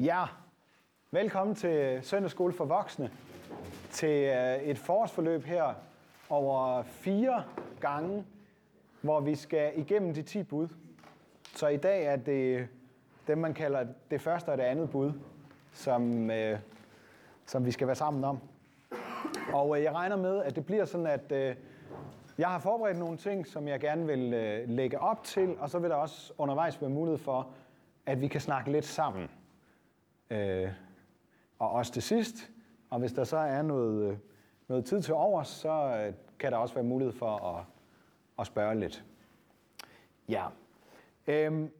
Ja, velkommen til Søndagsskole for Voksne. Til øh, et forårsforløb her over fire gange, hvor vi skal igennem de 10 bud. Så i dag er det dem, man kalder det første og det andet bud, som, øh, som vi skal være sammen om. Og øh, jeg regner med, at det bliver sådan, at øh, jeg har forberedt nogle ting, som jeg gerne vil øh, lægge op til, og så vil der også undervejs være mulighed for, at vi kan snakke lidt sammen. Øh, og også til sidst, og hvis der så er noget, øh, noget tid til over, så øh, kan der også være mulighed for at, at spørge lidt. Ja. Øhm,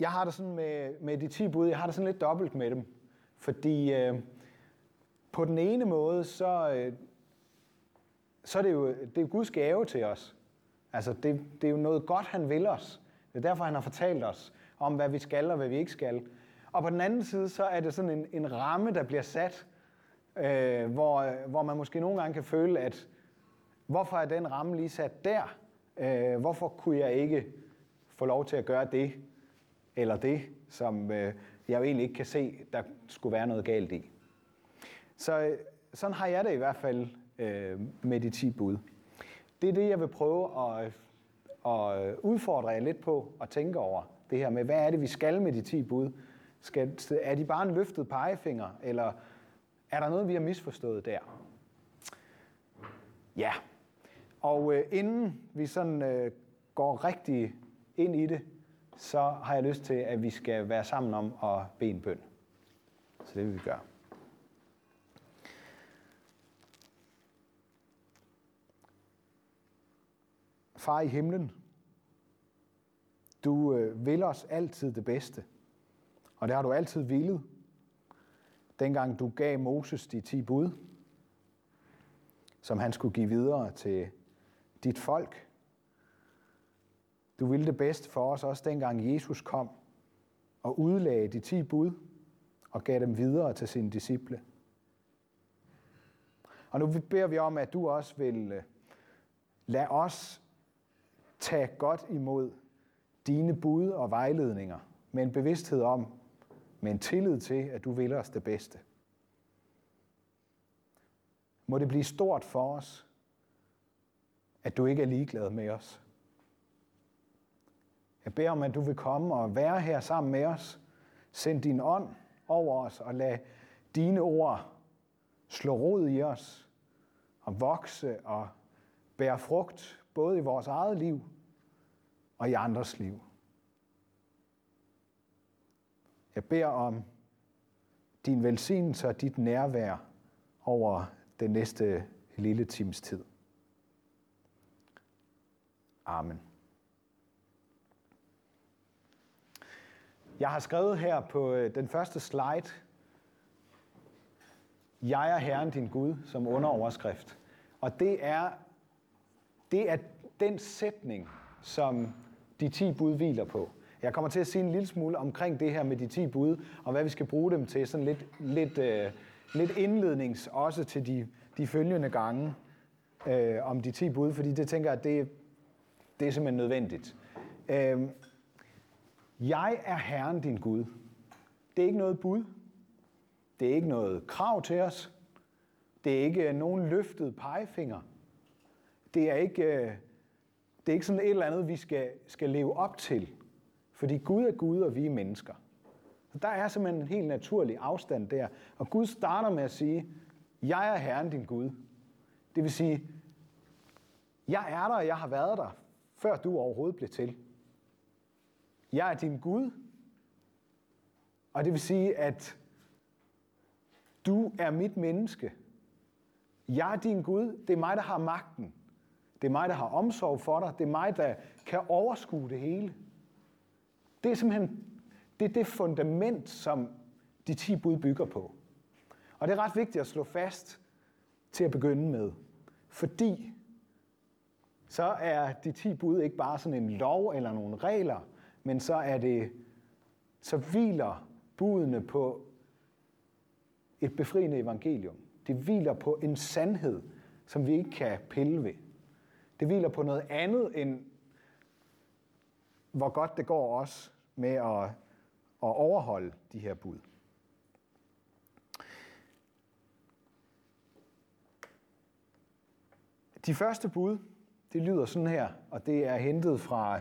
jeg har det sådan med, med de 10 bud, jeg har det sådan lidt dobbelt med dem. Fordi øh, på den ene måde, så, øh, så er det jo, det er Guds gave til os. Altså, det, det er jo noget godt, han vil os. Det er derfor, han har fortalt os om, hvad vi skal og hvad vi ikke skal. Og på den anden side, så er det sådan en, en ramme, der bliver sat, øh, hvor, hvor man måske nogle gange kan føle, at hvorfor er den ramme lige sat der? Øh, hvorfor kunne jeg ikke få lov til at gøre det eller det, som øh, jeg jo egentlig ikke kan se, der skulle være noget galt i? Så øh, sådan har jeg det i hvert fald øh, med de 10 bud. Det er det, jeg vil prøve at, at udfordre jer lidt på og tænke over. Det her med, hvad er det, vi skal med de 10 bud? Skal, er de bare en løftet pegefinger, eller er der noget, vi har misforstået der? Ja, og øh, inden vi sådan øh, går rigtig ind i det, så har jeg lyst til, at vi skal være sammen om at bede en bøn. Så det vil vi gøre. Far i himlen, du øh, vil os altid det bedste. Og det har du altid villet. Dengang du gav Moses de ti bud, som han skulle give videre til dit folk. Du ville det bedste for os også dengang Jesus kom og udlagde de ti bud og gav dem videre til sine disciple. Og nu beder vi om, at du også vil øh, lade os tage godt imod dine bud og vejledninger med en bevidsthed om, med en tillid til, at du vil os det bedste. Må det blive stort for os, at du ikke er ligeglad med os. Jeg beder om, at du vil komme og være her sammen med os. Send din ånd over os og lad dine ord slå rod i os og vokse og bære frugt, både i vores eget liv og i andres liv. Jeg beder om din velsignelse og dit nærvær over den næste lille times tid. Amen. Jeg har skrevet her på øh, den første slide, Jeg er Herren din Gud, som underoverskrift. Og det er, det er den sætning, som de 10 bud hviler på. Jeg kommer til at sige en lille smule omkring det her med de 10 bud, og hvad vi skal bruge dem til, sådan lidt, lidt, øh, lidt indlednings også til de, de følgende gange øh, om de 10 bud, fordi det tænker jeg, at det, det er simpelthen nødvendigt. Øh, jeg er Herren din Gud. Det er ikke noget bud. Det er ikke noget krav til os. Det er ikke nogen løftet pegefinger. Det er ikke, øh, det er ikke sådan et eller andet, vi skal, skal leve op til. Fordi Gud er Gud, og vi er mennesker. Så der er simpelthen en helt naturlig afstand der. Og Gud starter med at sige, jeg er Herren din Gud. Det vil sige, jeg er der, og jeg har været der, før du overhovedet blev til. Jeg er din Gud. Og det vil sige, at du er mit menneske. Jeg er din Gud. Det er mig, der har magten. Det er mig, der har omsorg for dig. Det er mig, der kan overskue det hele. Det er simpelthen det, er det fundament, som de 10 bud bygger på. Og det er ret vigtigt at slå fast til at begynde med. Fordi så er de 10 bud ikke bare sådan en lov eller nogle regler, men så er det, så hviler budene på et befriende evangelium. Det hviler på en sandhed, som vi ikke kan pille ved. Det hviler på noget andet end hvor godt det går os med at, at overholde de her bud. De første bud, det lyder sådan her, og det er hentet fra,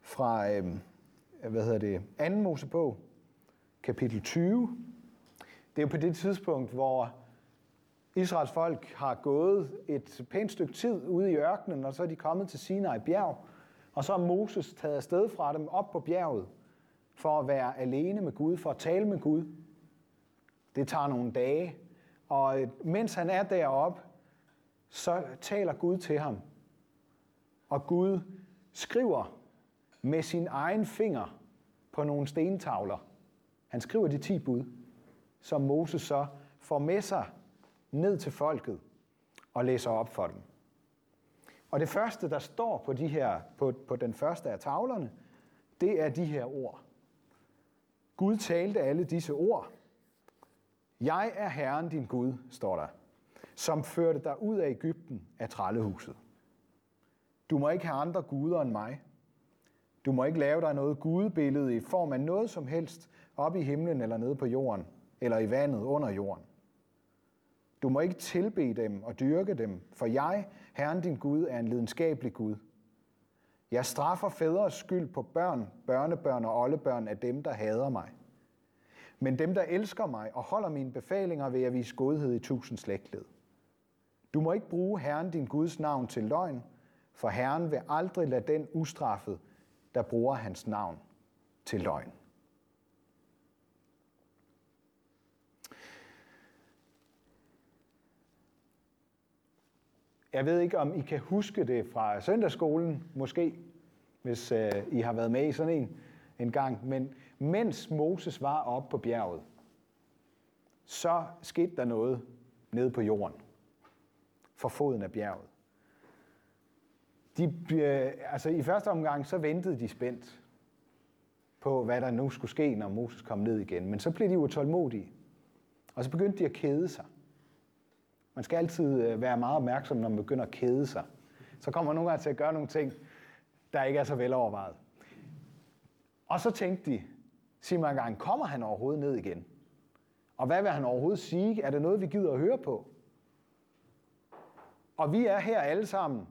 fra øh, hvad hedder det, anden Mosebog, kapitel 20. Det er jo på det tidspunkt, hvor Israels folk har gået et pænt stykke tid ude i ørkenen, og så er de kommet til Sinai bjerg, og så er Moses taget afsted fra dem op på bjerget for at være alene med Gud, for at tale med Gud. Det tager nogle dage, og øh, mens han er deroppe, så taler Gud til ham. Og Gud skriver med sin egen finger på nogle stentavler. Han skriver de ti bud, som Moses så får med sig ned til folket og læser op for dem. Og det første, der står på, de her, på, på den første af tavlerne, det er de her ord. Gud talte alle disse ord. Jeg er Herren din Gud, står der, som førte dig ud af Ægypten af trællehuset. Du må ikke have andre guder end mig. Du må ikke lave dig noget gudebillede i form af noget som helst op i himlen eller nede på jorden, eller i vandet under jorden. Du må ikke tilbe dem og dyrke dem, for jeg, Herren din Gud, er en lidenskabelig Gud. Jeg straffer fædres skyld på børn, børnebørn og oldebørn af dem, der hader mig. Men dem, der elsker mig og holder mine befalinger, vil jeg vise godhed i tusind slægtled. Du må ikke bruge Herren din Guds navn til løgn, for Herren vil aldrig lade den ustraffet, der bruger hans navn til løgn. Jeg ved ikke, om I kan huske det fra søndagsskolen, måske, hvis øh, I har været med i sådan en en gang. Men mens Moses var oppe på bjerget, så skete der noget nede på jorden, for foden af bjerget. De, øh, altså I første omgang, så ventede de spændt på, hvad der nu skulle ske, når Moses kom ned igen. Men så blev de utålmodige, og så begyndte de at kede sig. Man skal altid øh, være meget opmærksom, når man begynder at kede sig. Så kommer man nogle gange til at gøre nogle ting, der ikke er så velovervejet. Og så tænkte de, sig mig engang, kommer han overhovedet ned igen? Og hvad vil han overhovedet sige? Er det noget, vi gider at høre på? Og vi er her alle sammen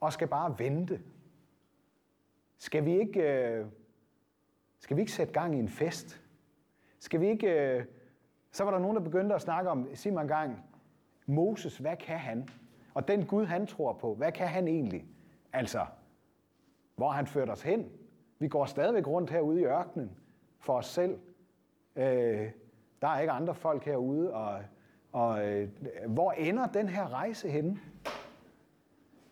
og skal bare vente. Skal vi ikke, øh, skal vi ikke sætte gang i en fest? Skal vi ikke... Øh, så var der nogen, der begyndte at snakke om, sig mig engang, Moses, hvad kan han? Og den Gud, han tror på, hvad kan han egentlig? Altså, hvor han ført os hen? Vi går stadigvæk rundt herude i ørkenen for os selv. Øh, der er ikke andre folk herude, og, og øh, hvor ender den her rejse henne?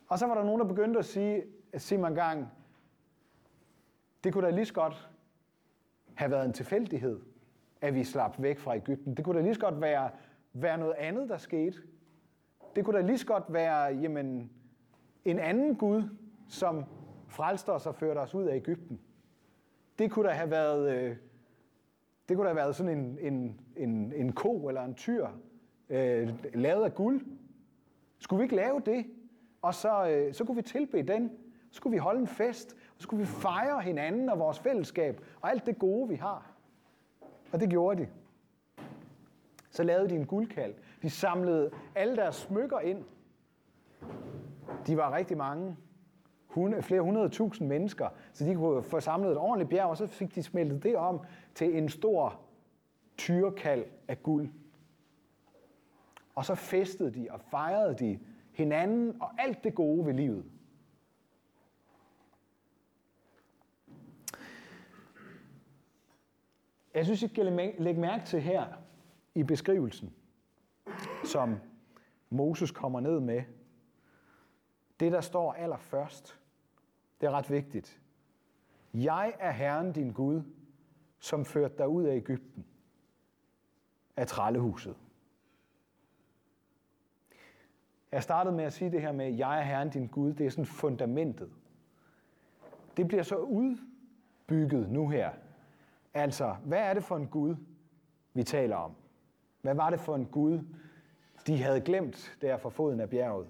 Og så var der nogen, der begyndte at sige, sige mig en gang, det kunne da lige så godt have været en tilfældighed, at vi slap væk fra Ægypten. Det kunne da lige så godt være, være noget andet, der skete. Det kunne da lige så godt være jamen, en anden Gud, som frelste os og førte os ud af Ægypten. Det kunne da have været, øh, det kunne da have været sådan en, en, en, en ko eller en tyr, øh, lavet af guld. Skulle vi ikke lave det? Og så, øh, så kunne vi tilbe den. Så skulle vi holde en fest. Og så skulle vi fejre hinanden og vores fællesskab og alt det gode, vi har. Og det gjorde de. Så lavede de en guldkald. De samlede alle deres smykker ind. De var rigtig mange flere hundrede tusind mennesker, så de kunne få samlet et ordentligt bjerg, og så fik de smeltet det om til en stor tyrkald af guld. Og så festede de og fejrede de hinanden og alt det gode ved livet. Jeg synes, I skal lægge mærke til her i beskrivelsen, som Moses kommer ned med. Det, der står allerførst, det er ret vigtigt. Jeg er Herren din Gud, som førte dig ud af Ægypten, af trællehuset. Jeg startede med at sige det her med, jeg er Herren din Gud, det er sådan fundamentet. Det bliver så udbygget nu her. Altså, hvad er det for en Gud, vi taler om? Hvad var det for en Gud, de havde glemt der for foden af bjerget?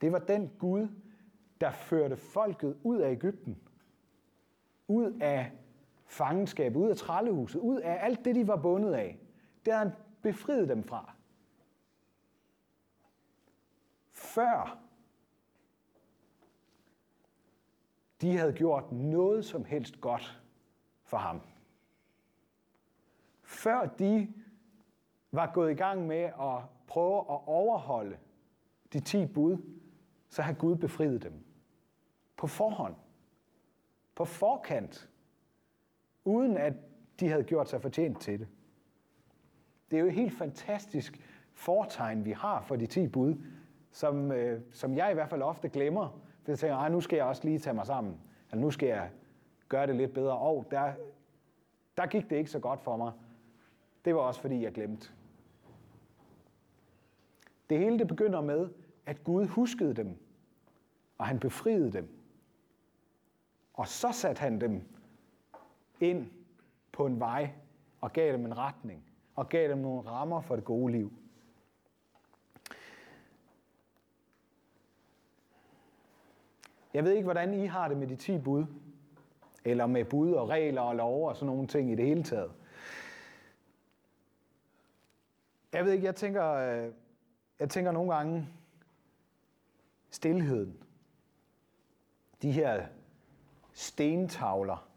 Det var den Gud, der førte folket ud af Ægypten. Ud af fangenskab, ud af trællehuset, ud af alt det, de var bundet af. Det havde han befriet dem fra. Før de havde gjort noget som helst godt for ham. Før de var gået i gang med at prøve at overholde de ti bud, så har Gud befriet dem. På forhånd. På forkant. Uden at de havde gjort sig fortjent til det. Det er jo et helt fantastisk fortegn, vi har for de ti bud, som, øh, som jeg i hvert fald ofte glemmer. For jeg tænker, ah, nu skal jeg også lige tage mig sammen. Eller nu skal jeg gøre det lidt bedre. Og der, der gik det ikke så godt for mig. Det var også fordi, jeg glemte. Det hele det begynder med, at Gud huskede dem, og han befriede dem. Og så satte han dem ind på en vej og gav dem en retning og gav dem nogle rammer for det gode liv. Jeg ved ikke, hvordan I har det med de 10 bud, eller med bud og regler og lov og sådan nogle ting i det hele taget. Jeg ved ikke, jeg tænker, øh, jeg tænker nogle gange stilheden. De her stentavler.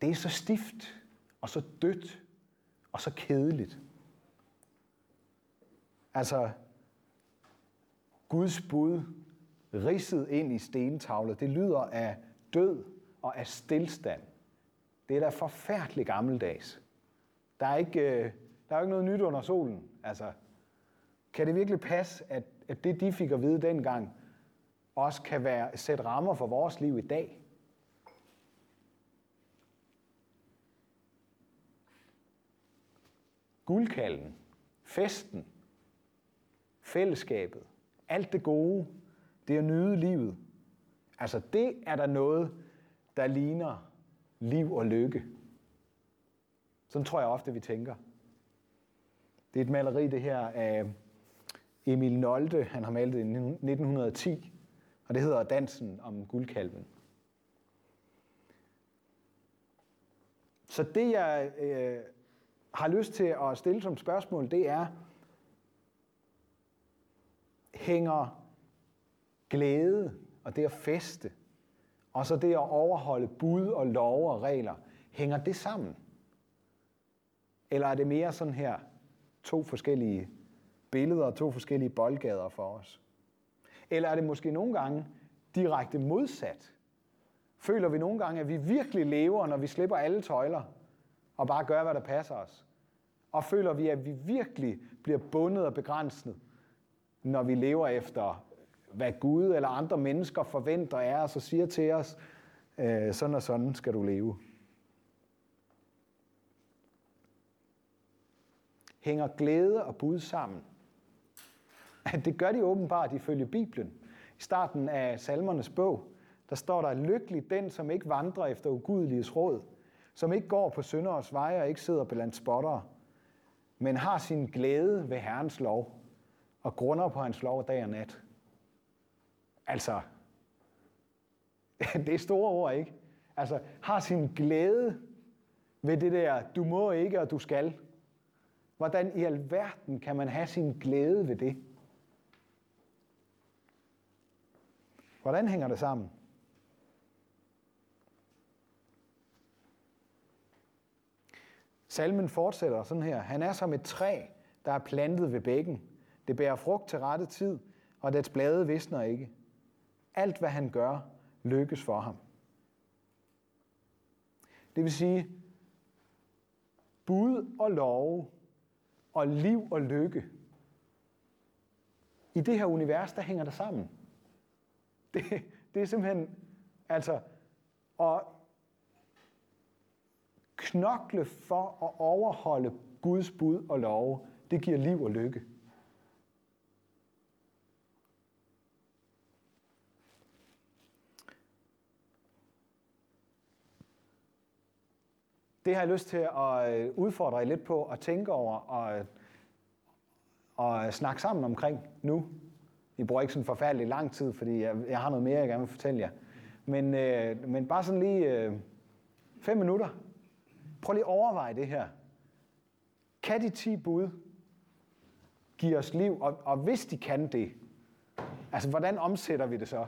Det er så stift og så dødt og så kedeligt. Altså, Guds bud ridset ind i stentavler, det lyder af død og af stillstand. Det er da forfærdeligt gammeldags. Der er ikke, øh, der er ikke noget nyt under solen. Altså, kan det virkelig passe, at, at det, de fik at vide dengang, også kan være sætte rammer for vores liv i dag? Guldkalden, festen, fællesskabet, alt det gode, det at nyde livet. Altså det er der noget, der ligner liv og lykke. Sådan tror jeg ofte, vi tænker. Det er et maleri, det her af Emil Nolde. Han har malet det i 1910, og det hedder Dansen om guldkalven. Så det, jeg øh, har lyst til at stille som spørgsmål, det er, hænger glæde og det at feste, og så det at overholde bud og lov og regler, hænger det sammen? Eller er det mere sådan her to forskellige billeder, og to forskellige boldgader for os? Eller er det måske nogle gange direkte modsat? Føler vi nogle gange, at vi virkelig lever, når vi slipper alle tøjler og bare gør, hvad der passer os? Og føler vi, at vi virkelig bliver bundet og begrænset, når vi lever efter, hvad Gud eller andre mennesker forventer af os og siger til os, øh, sådan og sådan skal du leve. Hænger glæde og bud sammen? Det gør de åbenbart ifølge Bibelen. I starten af salmernes bog, der står der, lykkelig den, som ikke vandrer efter ugudeliges råd, som ikke går på synderes veje og ikke sidder blandt spottere, men har sin glæde ved Herrens lov og grunder på hans lov dag og nat. Altså, det er store ord, ikke? Altså, har sin glæde ved det der, du må ikke, og du skal. Hvordan i alverden kan man have sin glæde ved det? Hvordan hænger det sammen? Salmen fortsætter sådan her. Han er som et træ, der er plantet ved bækken. Det bærer frugt til rette tid, og dets blade visner ikke. Alt, hvad han gør, lykkes for ham. Det vil sige, bud og lov og liv og lykke. I det her univers, der hænger det sammen. Det, det er simpelthen, altså, at knokle for at overholde Guds bud og lov, det giver liv og lykke. Det har jeg lyst til at øh, udfordre jer lidt på at tænke over og, og snakke sammen omkring nu. Vi bruger ikke sådan forfærdelig lang tid, fordi jeg, jeg har noget mere, jeg gerne vil fortælle jer. Men, øh, men bare sådan lige øh, Fem minutter. Prøv lige at overveje det her. Kan de ti bud give os liv? Og, og hvis de kan det, altså hvordan omsætter vi det så?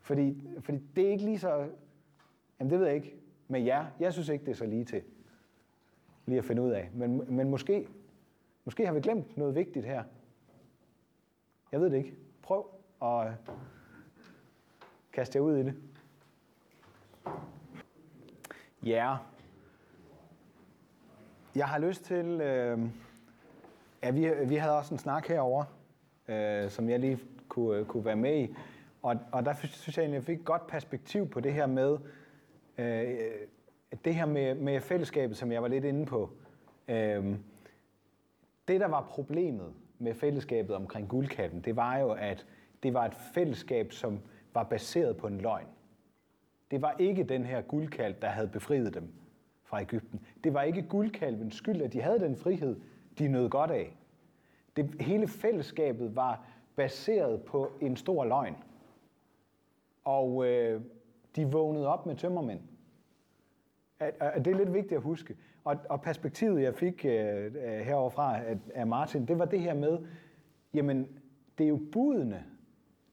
Fordi, fordi det er ikke lige så... Jamen det ved jeg ikke med jer. Jeg synes ikke, det er så lige til lige at finde ud af. Men, men måske, måske har vi glemt noget vigtigt her. Jeg ved det ikke. Prøv at kaste jer ud i det. Ja. Jeg har lyst til... Øh, ja, vi, vi havde også en snak herover, øh, som jeg lige kunne, øh, kunne være med i. Og, og der synes jeg egentlig, jeg fik et godt perspektiv på det her med, øh, det her med, med fællesskabet, som jeg var lidt inde på. Øh, det, der var problemet med fællesskabet omkring guldkalven, det var jo, at det var et fællesskab, som var baseret på en løgn. Det var ikke den her guldkalv, der havde befriet dem fra Ægypten. Det var ikke guldkalvens skyld, at de havde den frihed, de nød godt af. Det, hele fællesskabet var baseret på en stor løgn. Og øh, de vågnede op med tømmermænd. At, at det er lidt vigtigt at huske. Og, og perspektivet, jeg fik øh, øh heroverfra af, af Martin, det var det her med, jamen, det er jo budene,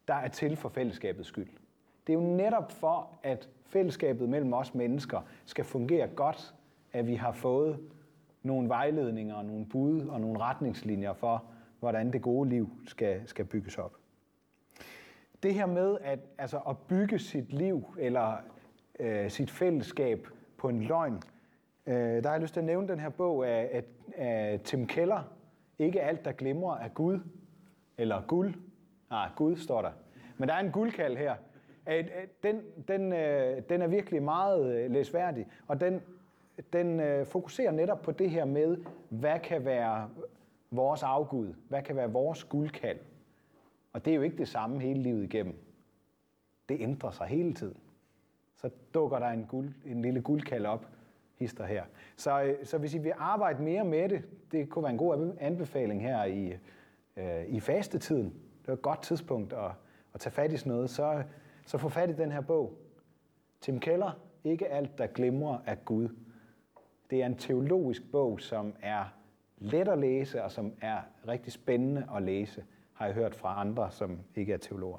der er til for fællesskabets skyld. Det er jo netop for, at fællesskabet mellem os mennesker skal fungere godt, at vi har fået nogle vejledninger, nogle bud og nogle retningslinjer for, hvordan det gode liv skal, skal bygges op. Det her med at, altså at bygge sit liv eller øh, sit fællesskab på en løgn, øh, der har jeg lyst til at nævne den her bog af, af, af Tim Keller, Ikke alt, der glimrer af Gud, eller guld. Ah, Gud står der. Men der er en guldkald her. Øh, øh, den, den, øh, den er virkelig meget øh, læsværdig, og den, den øh, fokuserer netop på det her med, hvad kan være vores afgud, hvad kan være vores guldkald. Og det er jo ikke det samme hele livet igennem. Det ændrer sig hele tiden. Så dukker der en, guld, en lille guldkald op, hister her. Så, øh, så hvis I vil arbejde mere med det, det kunne være en god anbefaling her i, øh, i fastetiden. Det er et godt tidspunkt at, at tage fat i sådan noget. Så, så få fat i den her bog. Tim Keller, Ikke alt, der glimrer af Gud. Det er en teologisk bog, som er let at læse, og som er rigtig spændende at læse, har jeg hørt fra andre, som ikke er teologer.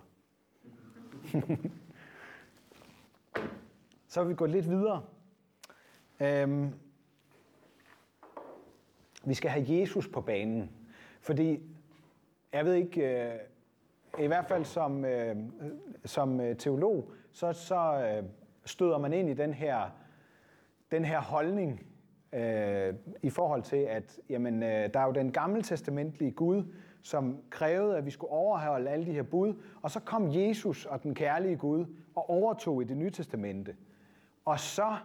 så vil vi gå lidt videre. Øhm, vi skal have Jesus på banen, fordi jeg ved ikke, øh, i hvert fald som, øh, som øh, teolog, så, så øh, støder man ind i den her, den her holdning øh, i forhold til, at jamen, øh, der er jo den gammeltestamentlige Gud, som krævede, at vi skulle overholde alle de her bud, og så kom Jesus og den kærlige Gud og overtog i det nye testamente. Og så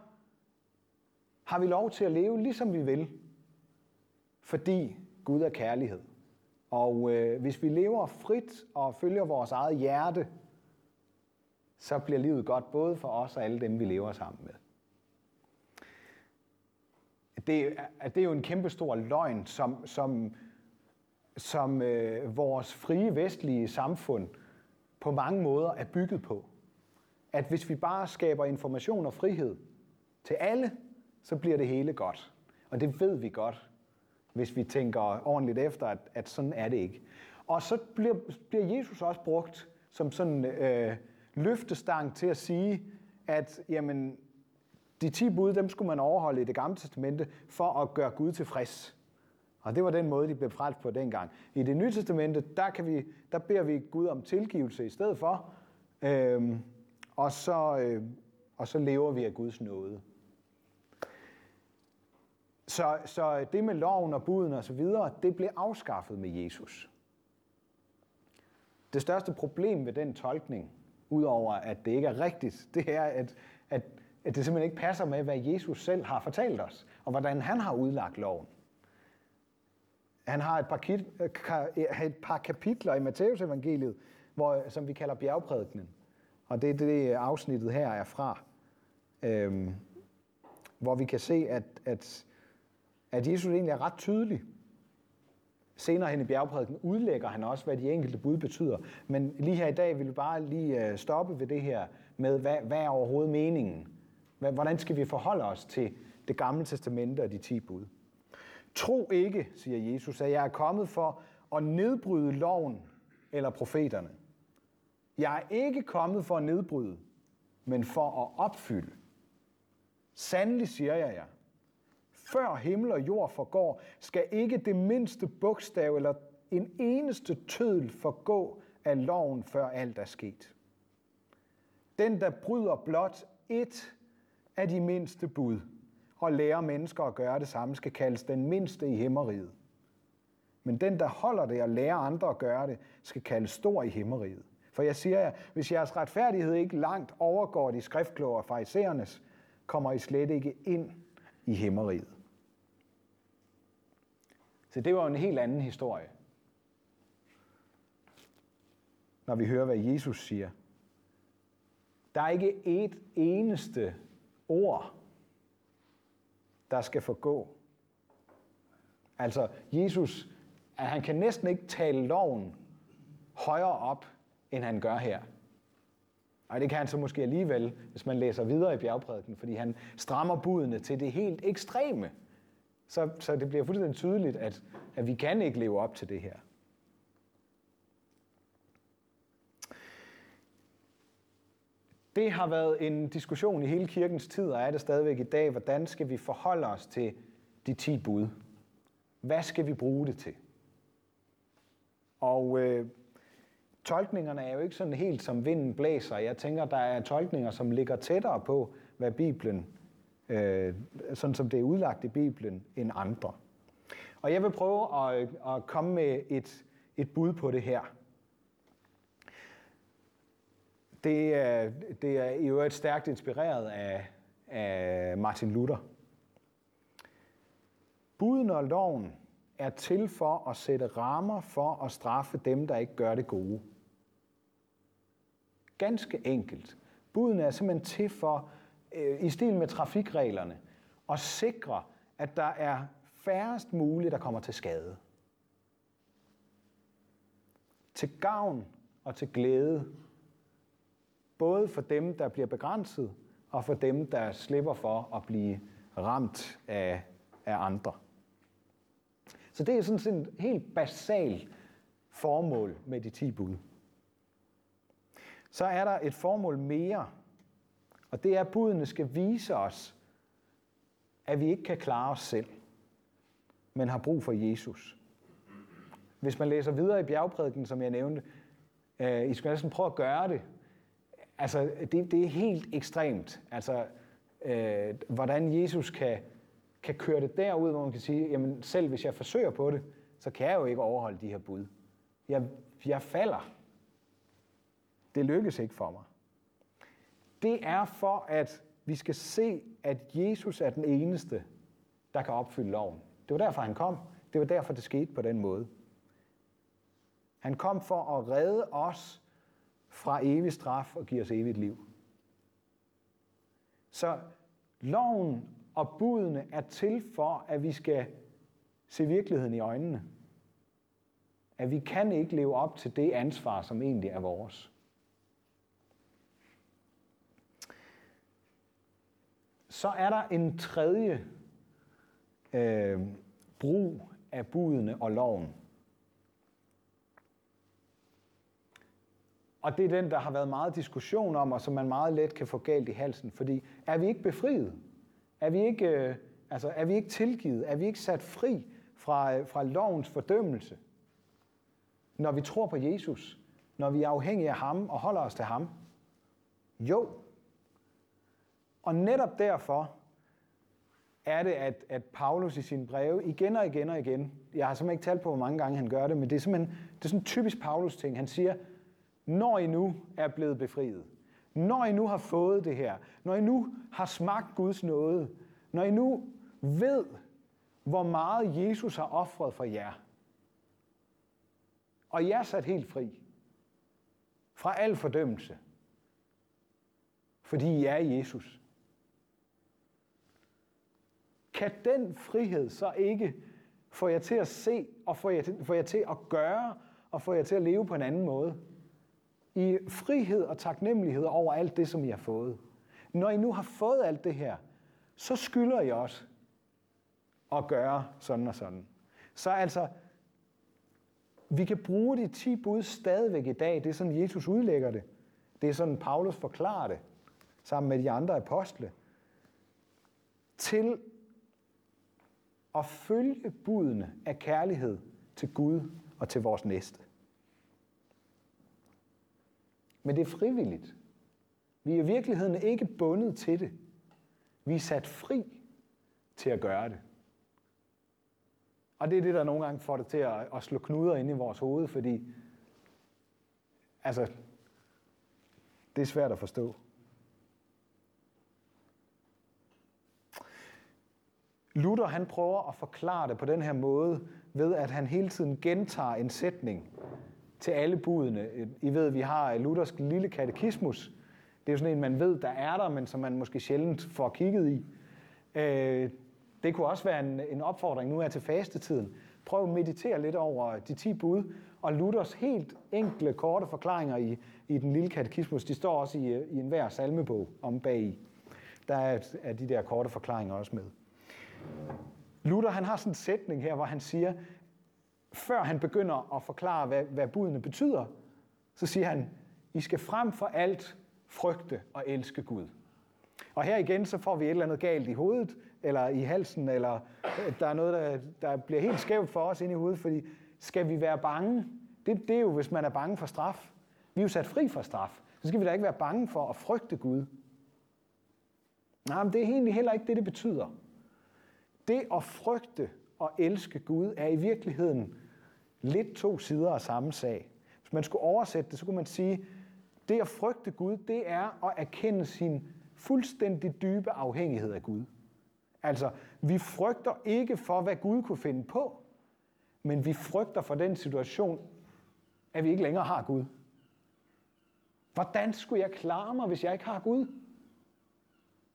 har vi lov til at leve, ligesom vi vil, fordi Gud er kærlighed. Og øh, hvis vi lever frit og følger vores eget hjerte, så bliver livet godt både for os og alle dem, vi lever sammen med. Det, er, det er jo en kæmpestor løgn, som, som, som øh, vores frie vestlige samfund på mange måder er bygget på. At hvis vi bare skaber information og frihed til alle, så bliver det hele godt. Og det ved vi godt hvis vi tænker ordentligt efter, at, at sådan er det ikke. Og så bliver, bliver Jesus også brugt som sådan øh, løftestang til at sige, at jamen, de 10 bud, dem skulle man overholde i det gamle testamente for at gøre Gud tilfreds. Og det var den måde, de blev frelst på dengang. I det nye testamente, der, kan vi, der beder vi Gud om tilgivelse i stedet for, øhm, og, så, øh, og så lever vi af Guds nåde. Så, så det med loven og buden og så videre, det blev afskaffet med Jesus. Det største problem ved den tolkning, udover at det ikke er rigtigt, det er, at, at, at det simpelthen ikke passer med, hvad Jesus selv har fortalt os, og hvordan han har udlagt loven. Han har et par, kit, øh, et par kapitler i Matteus evangeliet, hvor, som vi kalder bjergprædikenen. Og det er det afsnittet her er fra. Øhm, hvor vi kan se, at, at at Jesus egentlig er ret tydelig. Senere hen i bjergprædiken udlægger han også, hvad de enkelte bud betyder. Men lige her i dag vil vi bare lige øh, stoppe ved det her med, hvad, hvad er overhovedet meningen Hvordan skal vi forholde os til det gamle testamente og de ti bud? Tro ikke, siger Jesus, at jeg er kommet for at nedbryde loven eller profeterne. Jeg er ikke kommet for at nedbryde, men for at opfylde. Sandelig siger jeg jer, før himmel og jord forgår, skal ikke det mindste bogstav eller en eneste tødel forgå af loven, før alt er sket. Den, der bryder blot et af de mindste bud, og lærer mennesker at gøre det samme, skal kaldes den mindste i himmeriget. Men den, der holder det og lærer andre at gøre det, skal kaldes stor i himmeriget. For jeg siger jer, hvis jeres retfærdighed ikke langt overgår de skriftkloge og fariserernes, kommer I slet ikke ind i himmeriget. Så det var en helt anden historie. Når vi hører, hvad Jesus siger. Der er ikke et eneste ord, der skal forgå. Altså, Jesus, at han kan næsten ikke tale loven højere op, end han gør her. Og det kan han så måske alligevel, hvis man læser videre i bjergprædiken, fordi han strammer budene til det helt ekstreme. Så, så det bliver fuldstændig tydeligt, at, at vi kan ikke leve op til det her. Det har været en diskussion i hele kirkens tid, og er det stadigvæk i dag, hvordan skal vi forholde os til de ti bud? Hvad skal vi bruge det til? Og øh, tolkningerne er jo ikke sådan helt som vinden blæser. Jeg tænker, der er tolkninger, som ligger tættere på, hvad Bibelen, øh, sådan som det er udlagt i Bibelen, end andre. Og jeg vil prøve at, øh, at komme med et, et bud på det her. Det er, det er i øvrigt stærkt inspireret af, af Martin Luther. Buden og loven er til for at sætte rammer for at straffe dem, der ikke gør det gode. Ganske enkelt. Buden er simpelthen til for, øh, i stil med trafikreglerne, at sikre, at der er færrest muligt, der kommer til skade. Til gavn og til glæde Både for dem, der bliver begrænset, og for dem, der slipper for at blive ramt af, af andre. Så det er sådan set et helt basalt formål med de 10 bud. Så er der et formål mere, og det er, at budene skal vise os, at vi ikke kan klare os selv, men har brug for Jesus. Hvis man læser videre i bjergprædiken, som jeg nævnte, øh, I skal næsten prøve at gøre det Altså, det, det er helt ekstremt. Altså, øh, hvordan Jesus kan, kan køre det derud, hvor man kan sige, jamen selv hvis jeg forsøger på det, så kan jeg jo ikke overholde de her bud. Jeg, jeg falder. Det lykkes ikke for mig. Det er for, at vi skal se, at Jesus er den eneste, der kan opfylde loven. Det var derfor, han kom. Det var derfor, det skete på den måde. Han kom for at redde os fra evig straf og giver os evigt liv. Så loven og budene er til for, at vi skal se virkeligheden i øjnene. At vi kan ikke leve op til det ansvar, som egentlig er vores. Så er der en tredje øh, brug af budene og loven. Og det er den, der har været meget diskussion om, og som man meget let kan få galt i halsen. Fordi er vi ikke befriet? Er vi ikke, øh, altså, er vi ikke tilgivet? Er vi ikke sat fri fra, øh, fra lovens fordømmelse? Når vi tror på Jesus? Når vi er afhængige af ham og holder os til ham? Jo. Og netop derfor er det, at, at Paulus i sin breve igen og igen og igen, jeg har simpelthen ikke talt på, hvor mange gange han gør det, men det er simpelthen det er sådan en typisk Paulus-ting. Han siger, når I nu er blevet befriet, når I nu har fået det her, når I nu har smagt Guds nåde, når I nu ved, hvor meget Jesus har offret for jer, og jeg er sat helt fri fra al fordømmelse, fordi I er Jesus. Kan den frihed så ikke få jer til at se og få jer til, få jer til at gøre og få jer til at leve på en anden måde? I frihed og taknemmelighed over alt det, som I har fået. når I nu har fået alt det her, så skylder I også at gøre sådan og sådan. Så altså, vi kan bruge de 10 bud stadigvæk i dag. Det er sådan, Jesus udlægger det. Det er sådan, Paulus forklarer det, sammen med de andre apostle. Til at følge budene af kærlighed til Gud og til vores næste. Men det er frivilligt. Vi er i virkeligheden ikke bundet til det. Vi er sat fri til at gøre det. Og det er det, der nogle gange får det til at, at slå knuder ind i vores hoved, fordi altså, det er svært at forstå. Luther han prøver at forklare det på den her måde, ved at han hele tiden gentager en sætning til alle budene. I ved, vi har Luthers lille katekismus. Det er jo sådan en, man ved, der er der, men som man måske sjældent får kigget i. Øh, det kunne også være en, en opfordring nu er til fastetiden. Prøv at meditere lidt over de 10 bud, og Luthers helt enkle, korte forklaringer i, i den lille katekismus, de står også i, i enhver salmebog om bag Der er, er de der korte forklaringer også med. Luther han har sådan en sætning her, hvor han siger, før han begynder at forklare, hvad, hvad budene betyder, så siger han, I skal frem for alt frygte og elske Gud. Og her igen, så får vi et eller andet galt i hovedet, eller i halsen, eller øh, der er noget, der, der bliver helt skævt for os ind i hovedet, fordi skal vi være bange? Det, det er jo, hvis man er bange for straf. Vi er jo sat fri fra straf. Så skal vi da ikke være bange for at frygte Gud. Nej, men det er egentlig heller ikke det, det betyder. Det at frygte og elske Gud er i virkeligheden lidt to sider af samme sag. Hvis man skulle oversætte det, så kunne man sige, det at frygte Gud, det er at erkende sin fuldstændig dybe afhængighed af Gud. Altså, vi frygter ikke for, hvad Gud kunne finde på, men vi frygter for den situation, at vi ikke længere har Gud. Hvordan skulle jeg klare mig, hvis jeg ikke har Gud?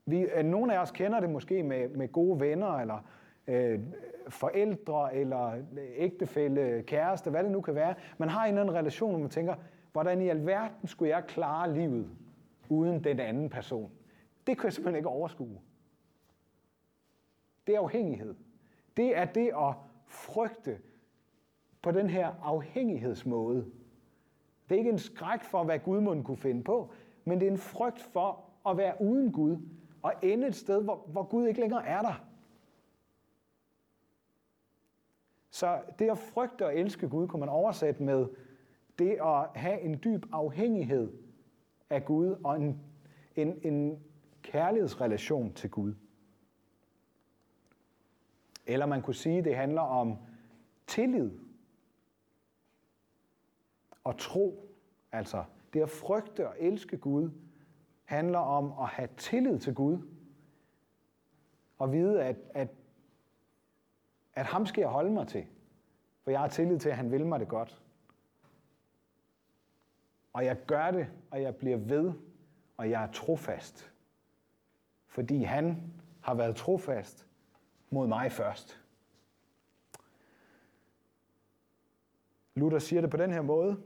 Vi, øh, nogle af os kender det måske med, med gode venner, eller øh, forældre, eller ægtefælle, kæreste, hvad det nu kan være. Man har en eller anden relation, hvor man tænker, hvordan i alverden skulle jeg klare livet uden den anden person? Det kan jeg simpelthen ikke overskue. Det er afhængighed. Det er det at frygte på den her afhængighedsmåde. Det er ikke en skræk for, hvad Gud må kunne finde på, men det er en frygt for at være uden Gud og ende et sted, hvor, hvor Gud ikke længere er der. Så det at frygte og elske Gud, kunne man oversætte med det at have en dyb afhængighed af Gud og en, en, en kærlighedsrelation til Gud. Eller man kunne sige, at det handler om tillid og tro. Altså det at frygte og elske Gud handler om at have tillid til Gud. Og vide, at, at, at ham skal jeg holde mig til. For jeg har tillid til, at han vil mig det godt. Og jeg gør det, og jeg bliver ved, og jeg er trofast. Fordi han har været trofast mod mig først. Luther siger det på den her måde.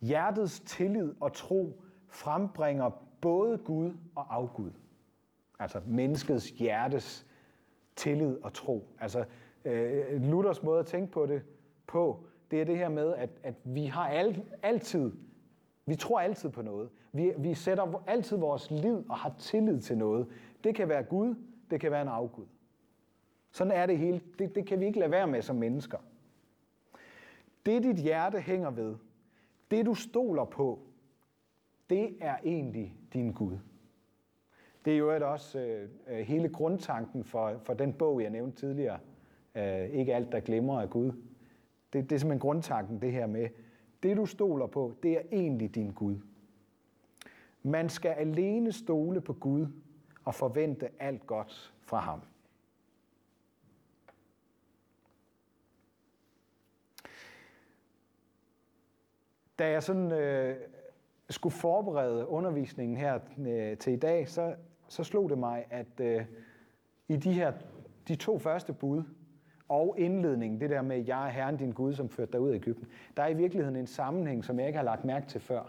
Hjertets tillid og tro frembringer både Gud og afgud. Altså menneskets hjertes tillid og tro. Altså øh, Luthers måde at tænke på det på, det er det her med, at, at vi har al, altid, vi tror altid på noget. Vi, vi sætter altid vores liv og har tillid til noget. Det kan være Gud, det kan være en afgud. Sådan er det hele. Det, det kan vi ikke lade være med som mennesker. Det dit hjerte hænger ved, det du stoler på, det er egentlig din Gud. Det er jo også øh, øh, hele grundtanken for, for den bog, jeg nævnte tidligere. Øh, ikke alt, der glemmer af Gud. Det, det er simpelthen grundtanken, det her med, det du stoler på, det er egentlig din Gud. Man skal alene stole på Gud og forvente alt godt fra ham. Da jeg sådan øh, skulle forberede undervisningen her øh, til i dag, så, så slog det mig, at øh, i de her de to første bud og indledningen, det der med, jeg er Herren din Gud, som førte dig ud af Ægypten, der er i virkeligheden en sammenhæng, som jeg ikke har lagt mærke til før.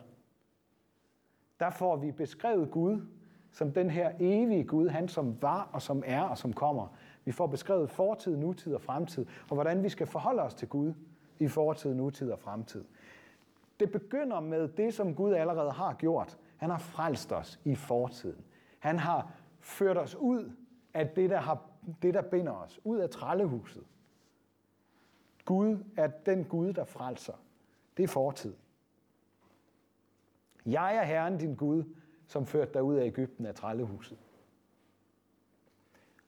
Der får vi beskrevet Gud som den her evige Gud, han som var og som er og som kommer. Vi får beskrevet fortid, nutid og fremtid, og hvordan vi skal forholde os til Gud i fortid, nutid og fremtid. Det begynder med det, som Gud allerede har gjort. Han har frelst os i fortiden. Han har ført os ud af det, der, har, det, der binder os, ud af trællehuset. Gud er den Gud, der frelser. Det er fortid. Jeg er Herren din Gud, som førte dig ud af Ægypten af trællehuset.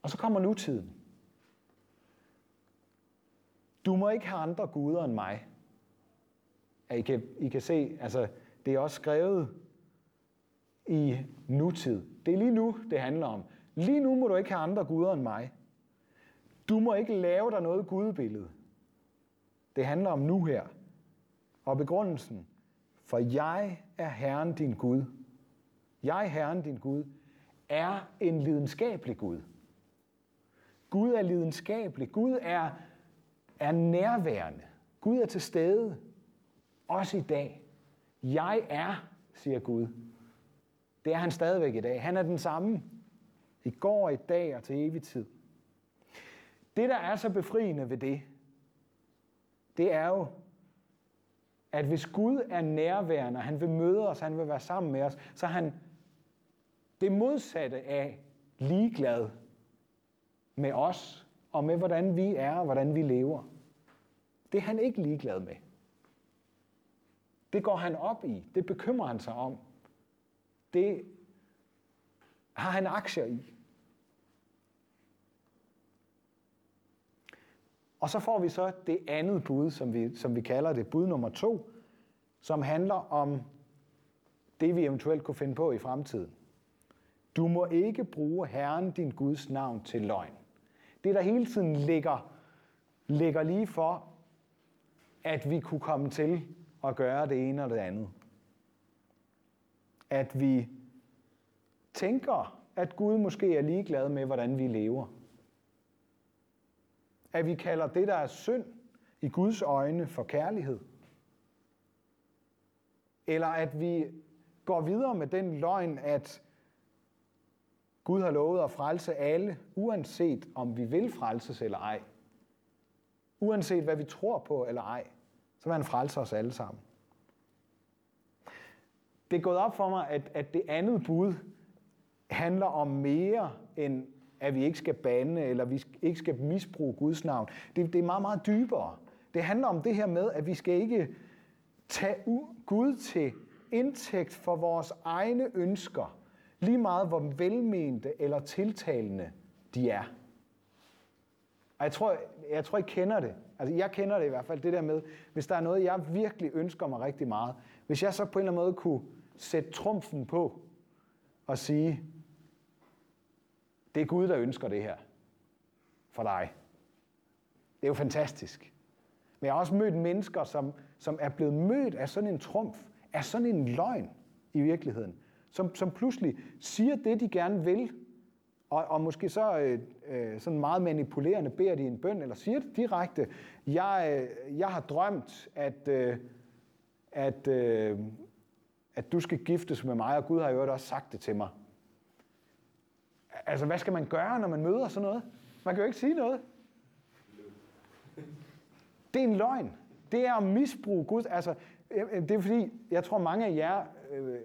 Og så kommer nutiden. Du må ikke have andre guder end mig. I kan, I kan se, altså, det er også skrevet i nutid. Det er lige nu, det handler om. Lige nu må du ikke have andre guder end mig. Du må ikke lave dig noget gudbillede. Det handler om nu her. Og begrundelsen, for jeg er Herren din Gud. Jeg, Herren din Gud, er en lidenskabelig Gud. Gud er lidenskabelig. Gud er, er nærværende. Gud er til stede. Også i dag. Jeg er, siger Gud. Det er han stadigvæk i dag. Han er den samme. I går, i dag og til evig tid. Det, der er så befriende ved det, det er jo, at hvis Gud er nærværende, han vil møde os, han vil være sammen med os, så er han det modsatte af ligeglad med os og med, hvordan vi er og hvordan vi lever. Det er han ikke ligeglad med. Det går han op i. Det bekymrer han sig om. Det har han aktier i. Og så får vi så det andet bud, som vi, som vi kalder det, bud nummer to, som handler om det, vi eventuelt kunne finde på i fremtiden. Du må ikke bruge Herren, din Guds navn, til løgn. Det, der hele tiden ligger, ligger lige for, at vi kunne komme til at gøre det ene og det andet. At vi tænker, at Gud måske er ligeglad med, hvordan vi lever. At vi kalder det, der er synd i Guds øjne for kærlighed. Eller at vi går videre med den løgn, at Gud har lovet at frelse alle, uanset om vi vil frelses eller ej. Uanset hvad vi tror på eller ej, så vil han frelse os alle sammen. Det er gået op for mig, at, at det andet bud handler om mere end, at vi ikke skal bande, eller vi ikke skal misbruge Guds navn. Det, det er meget, meget dybere. Det handler om det her med, at vi skal ikke tage Gud til indtægt for vores egne ønsker, lige meget hvor velmente eller tiltalende de er. Og jeg tror, jeg tror, I kender det. Altså, jeg kender det i hvert fald, det der med, hvis der er noget, jeg virkelig ønsker mig rigtig meget, hvis jeg så på en eller anden måde kunne sætte trumfen på og sige, det er Gud, der ønsker det her for dig. Det er jo fantastisk. Men jeg har også mødt mennesker, som, som er blevet mødt af sådan en trumf, af sådan en løgn i virkeligheden, som, som pludselig siger det, de gerne vil, og, og måske så øh, øh, sådan meget manipulerende beder de en bøn, eller siger det direkte, jeg, øh, jeg har drømt, at, øh, at, øh, at du skal giftes med mig, og Gud har jo også sagt det til mig. Altså, hvad skal man gøre, når man møder sådan noget? Man kan jo ikke sige noget. Det er en løgn. Det er at misbruge Gud. Altså, øh, øh, det er fordi, jeg tror mange af jer øh,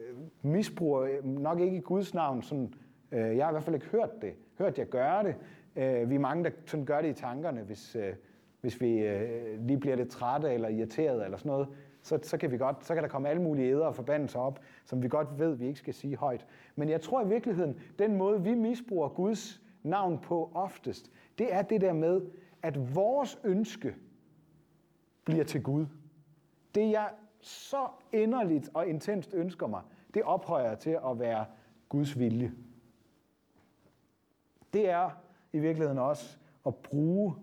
misbruger øh, nok ikke i Guds navn. Sådan, øh, jeg har i hvert fald ikke hørt det. Hørt jeg gøre det. Øh, vi er mange, der sådan gør det i tankerne, hvis, øh, hvis vi øh, lige bliver lidt trætte eller irriteret eller sådan noget. Så, så, kan vi godt, så kan der komme alle mulige æder og forbandelser op, som vi godt ved, vi ikke skal sige højt. Men jeg tror i virkeligheden, den måde, vi misbruger Guds navn på oftest, det er det der med, at vores ønske bliver til Gud. Det jeg så inderligt og intenst ønsker mig, det ophøjer jeg til at være Guds vilje. Det er i virkeligheden også at bruge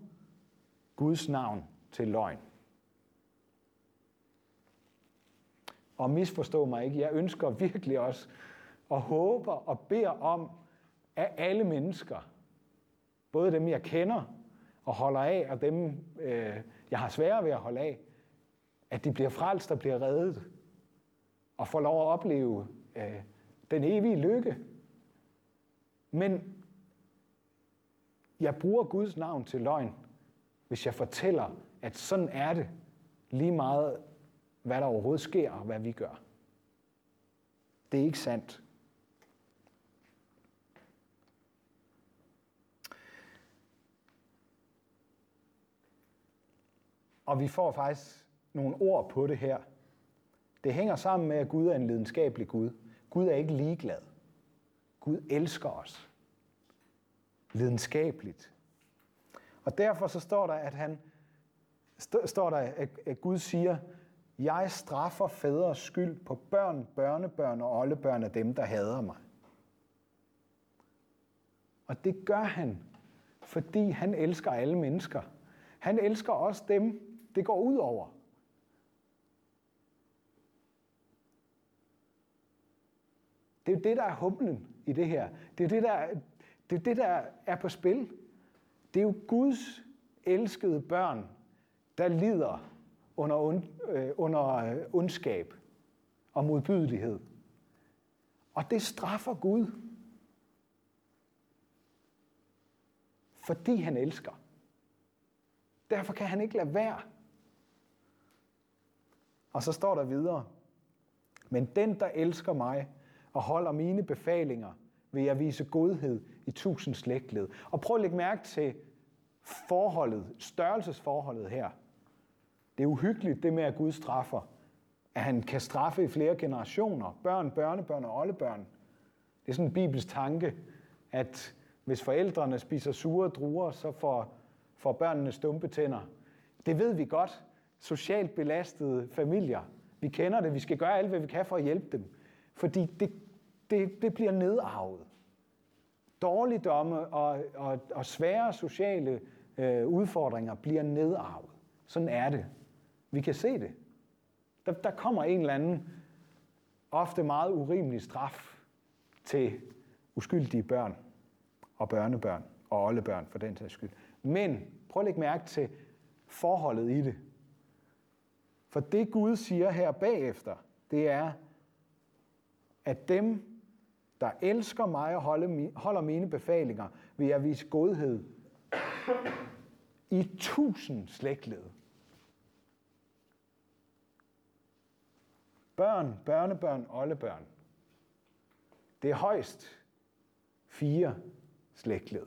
Guds navn til løgn. Og misforstå mig ikke, jeg ønsker virkelig også og håber og beder om, at alle mennesker, både dem jeg kender og holder af, og dem øh, jeg har svære ved at holde af, at de bliver frelst og bliver reddet, og får lov at opleve øh, den evige lykke, Men jeg bruger Guds navn til løgn, hvis jeg fortæller, at sådan er det, lige meget hvad der overhovedet sker og hvad vi gør. Det er ikke sandt. Og vi får faktisk nogle ord på det her. Det hænger sammen med, at Gud er en lidenskabelig Gud. Gud er ikke ligeglad. Gud elsker os. Lidenskabeligt. Og derfor så står der, at han står der, at Gud siger, jeg straffer fædres skyld på børn, børnebørn og oldebørn af dem, der hader mig. Og det gør han, fordi han elsker alle mennesker. Han elsker også dem, det går ud over. Det er jo det, der er humlen i det her. Det er det, der, det er det, der er på spil. Det er jo Guds elskede børn, der lider under, ond, øh, under øh, ondskab og modbydelighed. Og det straffer Gud. Fordi han elsker. Derfor kan han ikke lade være. Og så står der videre, men den, der elsker mig og holder mine befalinger, vil jeg vise godhed i tusind slægtled. Og prøv at lægge mærke til forholdet, størrelsesforholdet her. Det er uhyggeligt, det med, at Gud straffer. At han kan straffe i flere generationer. Børn, børnebørn og oldebørn. Det er sådan en bibelsk tanke, at hvis forældrene spiser sure druer, så får, får børnene stumpe tænder. Det ved vi godt. Socialt belastede familier. Vi kender det. Vi skal gøre alt, hvad vi kan for at hjælpe dem. Fordi det, det, det bliver nedarvet. Dårligdomme og, og, og svære sociale øh, udfordringer bliver nedarvet. Sådan er det. Vi kan se det. Der, der kommer en eller anden, ofte meget urimelig straf til uskyldige børn og børnebørn og oldebørn for den sags skyld. Men prøv at lægge mærke til forholdet i det. For det Gud siger her bagefter, det er, at dem, der elsker mig og holder mine befalinger, vil jeg vise godhed i tusind slægtled. Børn, børnebørn, oldebørn. Det er højst fire slægtled.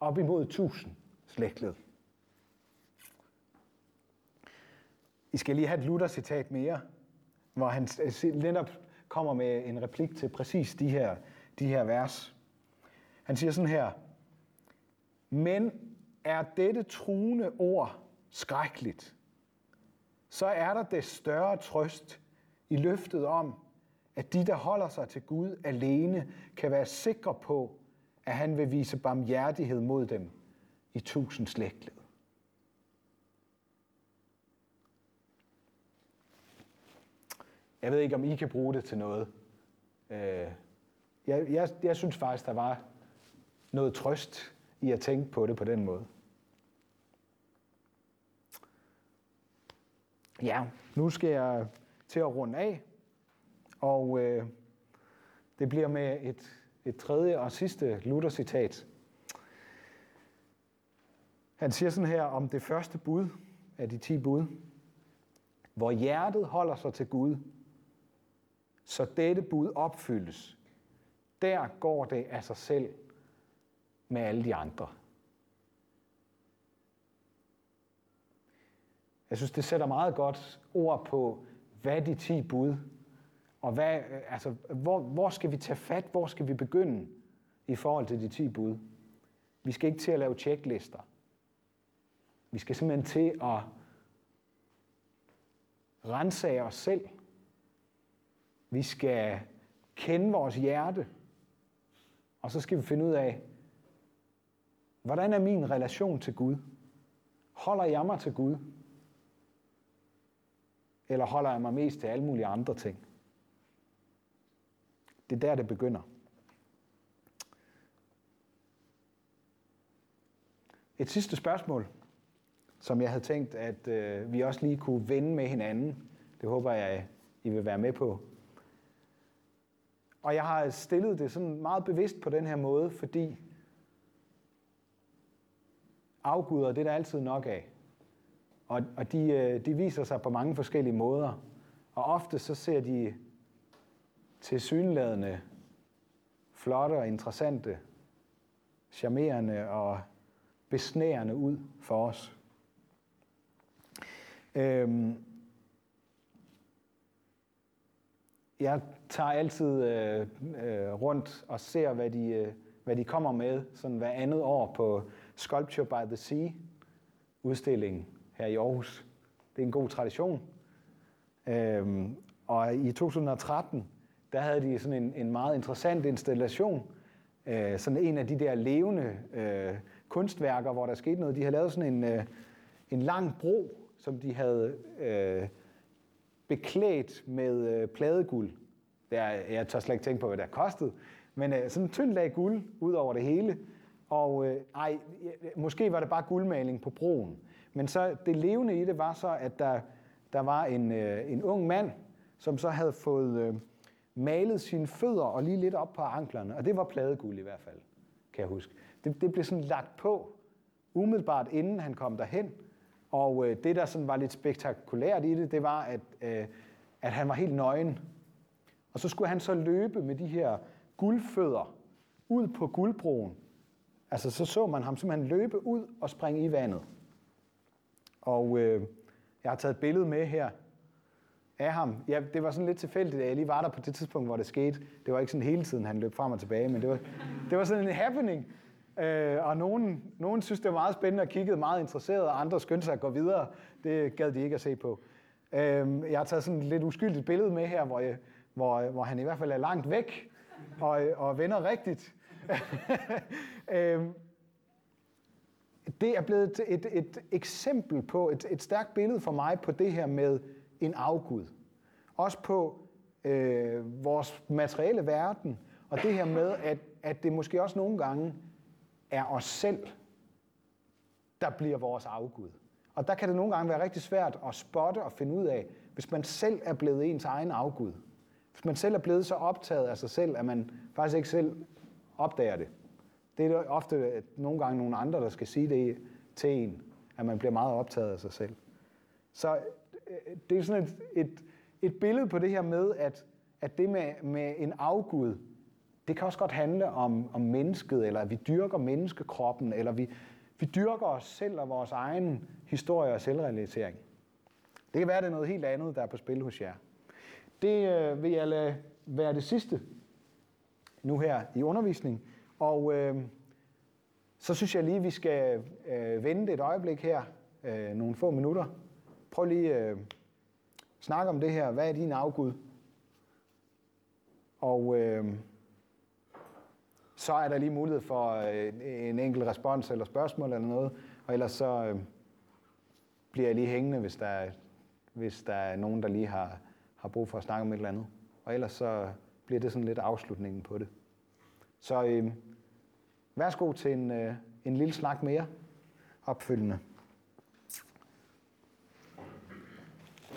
Op imod tusind slægtled. I skal lige have et Luther-citat mere, hvor han netop kommer med en replik til præcis de her, de her vers. Han siger sådan her, men er dette truende ord skrækkeligt, så er der det større trøst i løftet om, at de, der holder sig til Gud alene, kan være sikre på, at han vil vise barmhjertighed mod dem i tusind slægtled. Jeg ved ikke, om I kan bruge det til noget. Øh, jeg, jeg, jeg synes faktisk, der var noget trøst i at tænke på det på den måde. Ja, nu skal jeg til at runde af, og øh, det bliver med et, et tredje og sidste Luther-citat. Han siger sådan her om det første bud af de ti bud. Hvor hjertet holder sig til Gud, så dette bud opfyldes. Der går det af sig selv med alle de andre. Jeg synes, det sætter meget godt ord på, hvad de 10 bud, og hvad, altså, hvor, hvor skal vi tage fat, hvor skal vi begynde i forhold til de 10 bud. Vi skal ikke til at lave tjeklister. Vi skal simpelthen til at rense af os selv. Vi skal kende vores hjerte, og så skal vi finde ud af, hvordan er min relation til Gud? Holder jeg mig til Gud? Eller holder jeg mig mest til alle mulige andre ting? Det er der, det begynder. Et sidste spørgsmål, som jeg havde tænkt, at øh, vi også lige kunne vende med hinanden. Det håber jeg, I vil være med på. Og jeg har stillet det sådan meget bevidst på den her måde, fordi afguder, det er der altid nok af. Og, og de, øh, de viser sig på mange forskellige måder. Og ofte så ser de til synlædende, flotte og interessante, charmerende og besnærende ud for os. Øhm, jeg tager altid øh, øh, rundt og ser, hvad de, øh, hvad de kommer med, sådan hver andet år på Sculpture by the Sea udstillingen her i Aarhus. Det er en god tradition. Øhm, og i 2013, der havde de sådan en, en meget interessant installation, øh, sådan en af de der levende øh, kunstværker, hvor der skete noget. De havde lavet sådan en, øh, en lang bro, som de havde øh, beklædt med øh, pladeguld. Der, jeg tør slet ikke tænke på, hvad det kostede, men øh, sådan en tynd lag guld ud over det hele. Og øh, ej, måske var det bare guldmaling på broen. Men så det levende i det var så, at der, der var en, øh, en ung mand, som så havde fået øh, malet sine fødder og lige lidt op på anklerne. Og det var pladeguld i hvert fald, kan jeg huske. Det, det blev sådan lagt på umiddelbart inden han kom derhen. Og øh, det, der sådan var lidt spektakulært i det, det var, at, øh, at han var helt nøgen. Og så skulle han så løbe med de her guldfødder ud på guldbroen. Altså så så man ham simpelthen løbe ud og springe i vandet. Og øh, jeg har taget et billede med her af ham. Ja, det var sådan lidt tilfældigt, at jeg lige var der på det tidspunkt, hvor det skete. Det var ikke sådan hele tiden, han løb frem og tilbage, men det var, det var sådan en happening. Øh, og nogen, nogen synes, det var meget spændende og kiggede meget interesseret, og andre skyndte sig at gå videre. Det gad de ikke at se på. Øh, jeg har taget sådan et lidt uskyldigt billede med her, hvor, jeg, hvor, hvor han i hvert fald er langt væk og, og vender rigtigt. øh, det er blevet et, et, et eksempel på, et, et stærkt billede for mig på det her med en afgud. Også på øh, vores materielle verden, og det her med, at, at det måske også nogle gange er os selv, der bliver vores afgud. Og der kan det nogle gange være rigtig svært at spotte og finde ud af, hvis man selv er blevet ens egen afgud. Hvis man selv er blevet så optaget af sig selv, at man faktisk ikke selv opdager det. Det er ofte nogle gange nogle andre, der skal sige det til en, at man bliver meget optaget af sig selv. Så øh, det er sådan et, et, et billede på det her med, at, at det med, med en afgud, det kan også godt handle om, om mennesket, eller at vi dyrker menneskekroppen, eller vi, vi dyrker os selv og vores egen historie og selvrealisering. Det kan være, at det er noget helt andet, der er på spil hos jer. Det øh, vil jeg lade være det sidste nu her i undervisning. Og øh, så synes jeg lige, at vi skal øh, vente et øjeblik her, øh, nogle få minutter. Prøv lige at øh, snakke om det her. Hvad er din afgud? Og øh, så er der lige mulighed for øh, en enkelt respons eller spørgsmål eller noget. Og ellers så øh, bliver jeg lige hængende, hvis der, er, hvis der er nogen, der lige har, har brug for at snakke om et eller andet. Og ellers så bliver det sådan lidt afslutningen på det. Så øh, værsgo til en, øh, en lille snak mere opfølgende.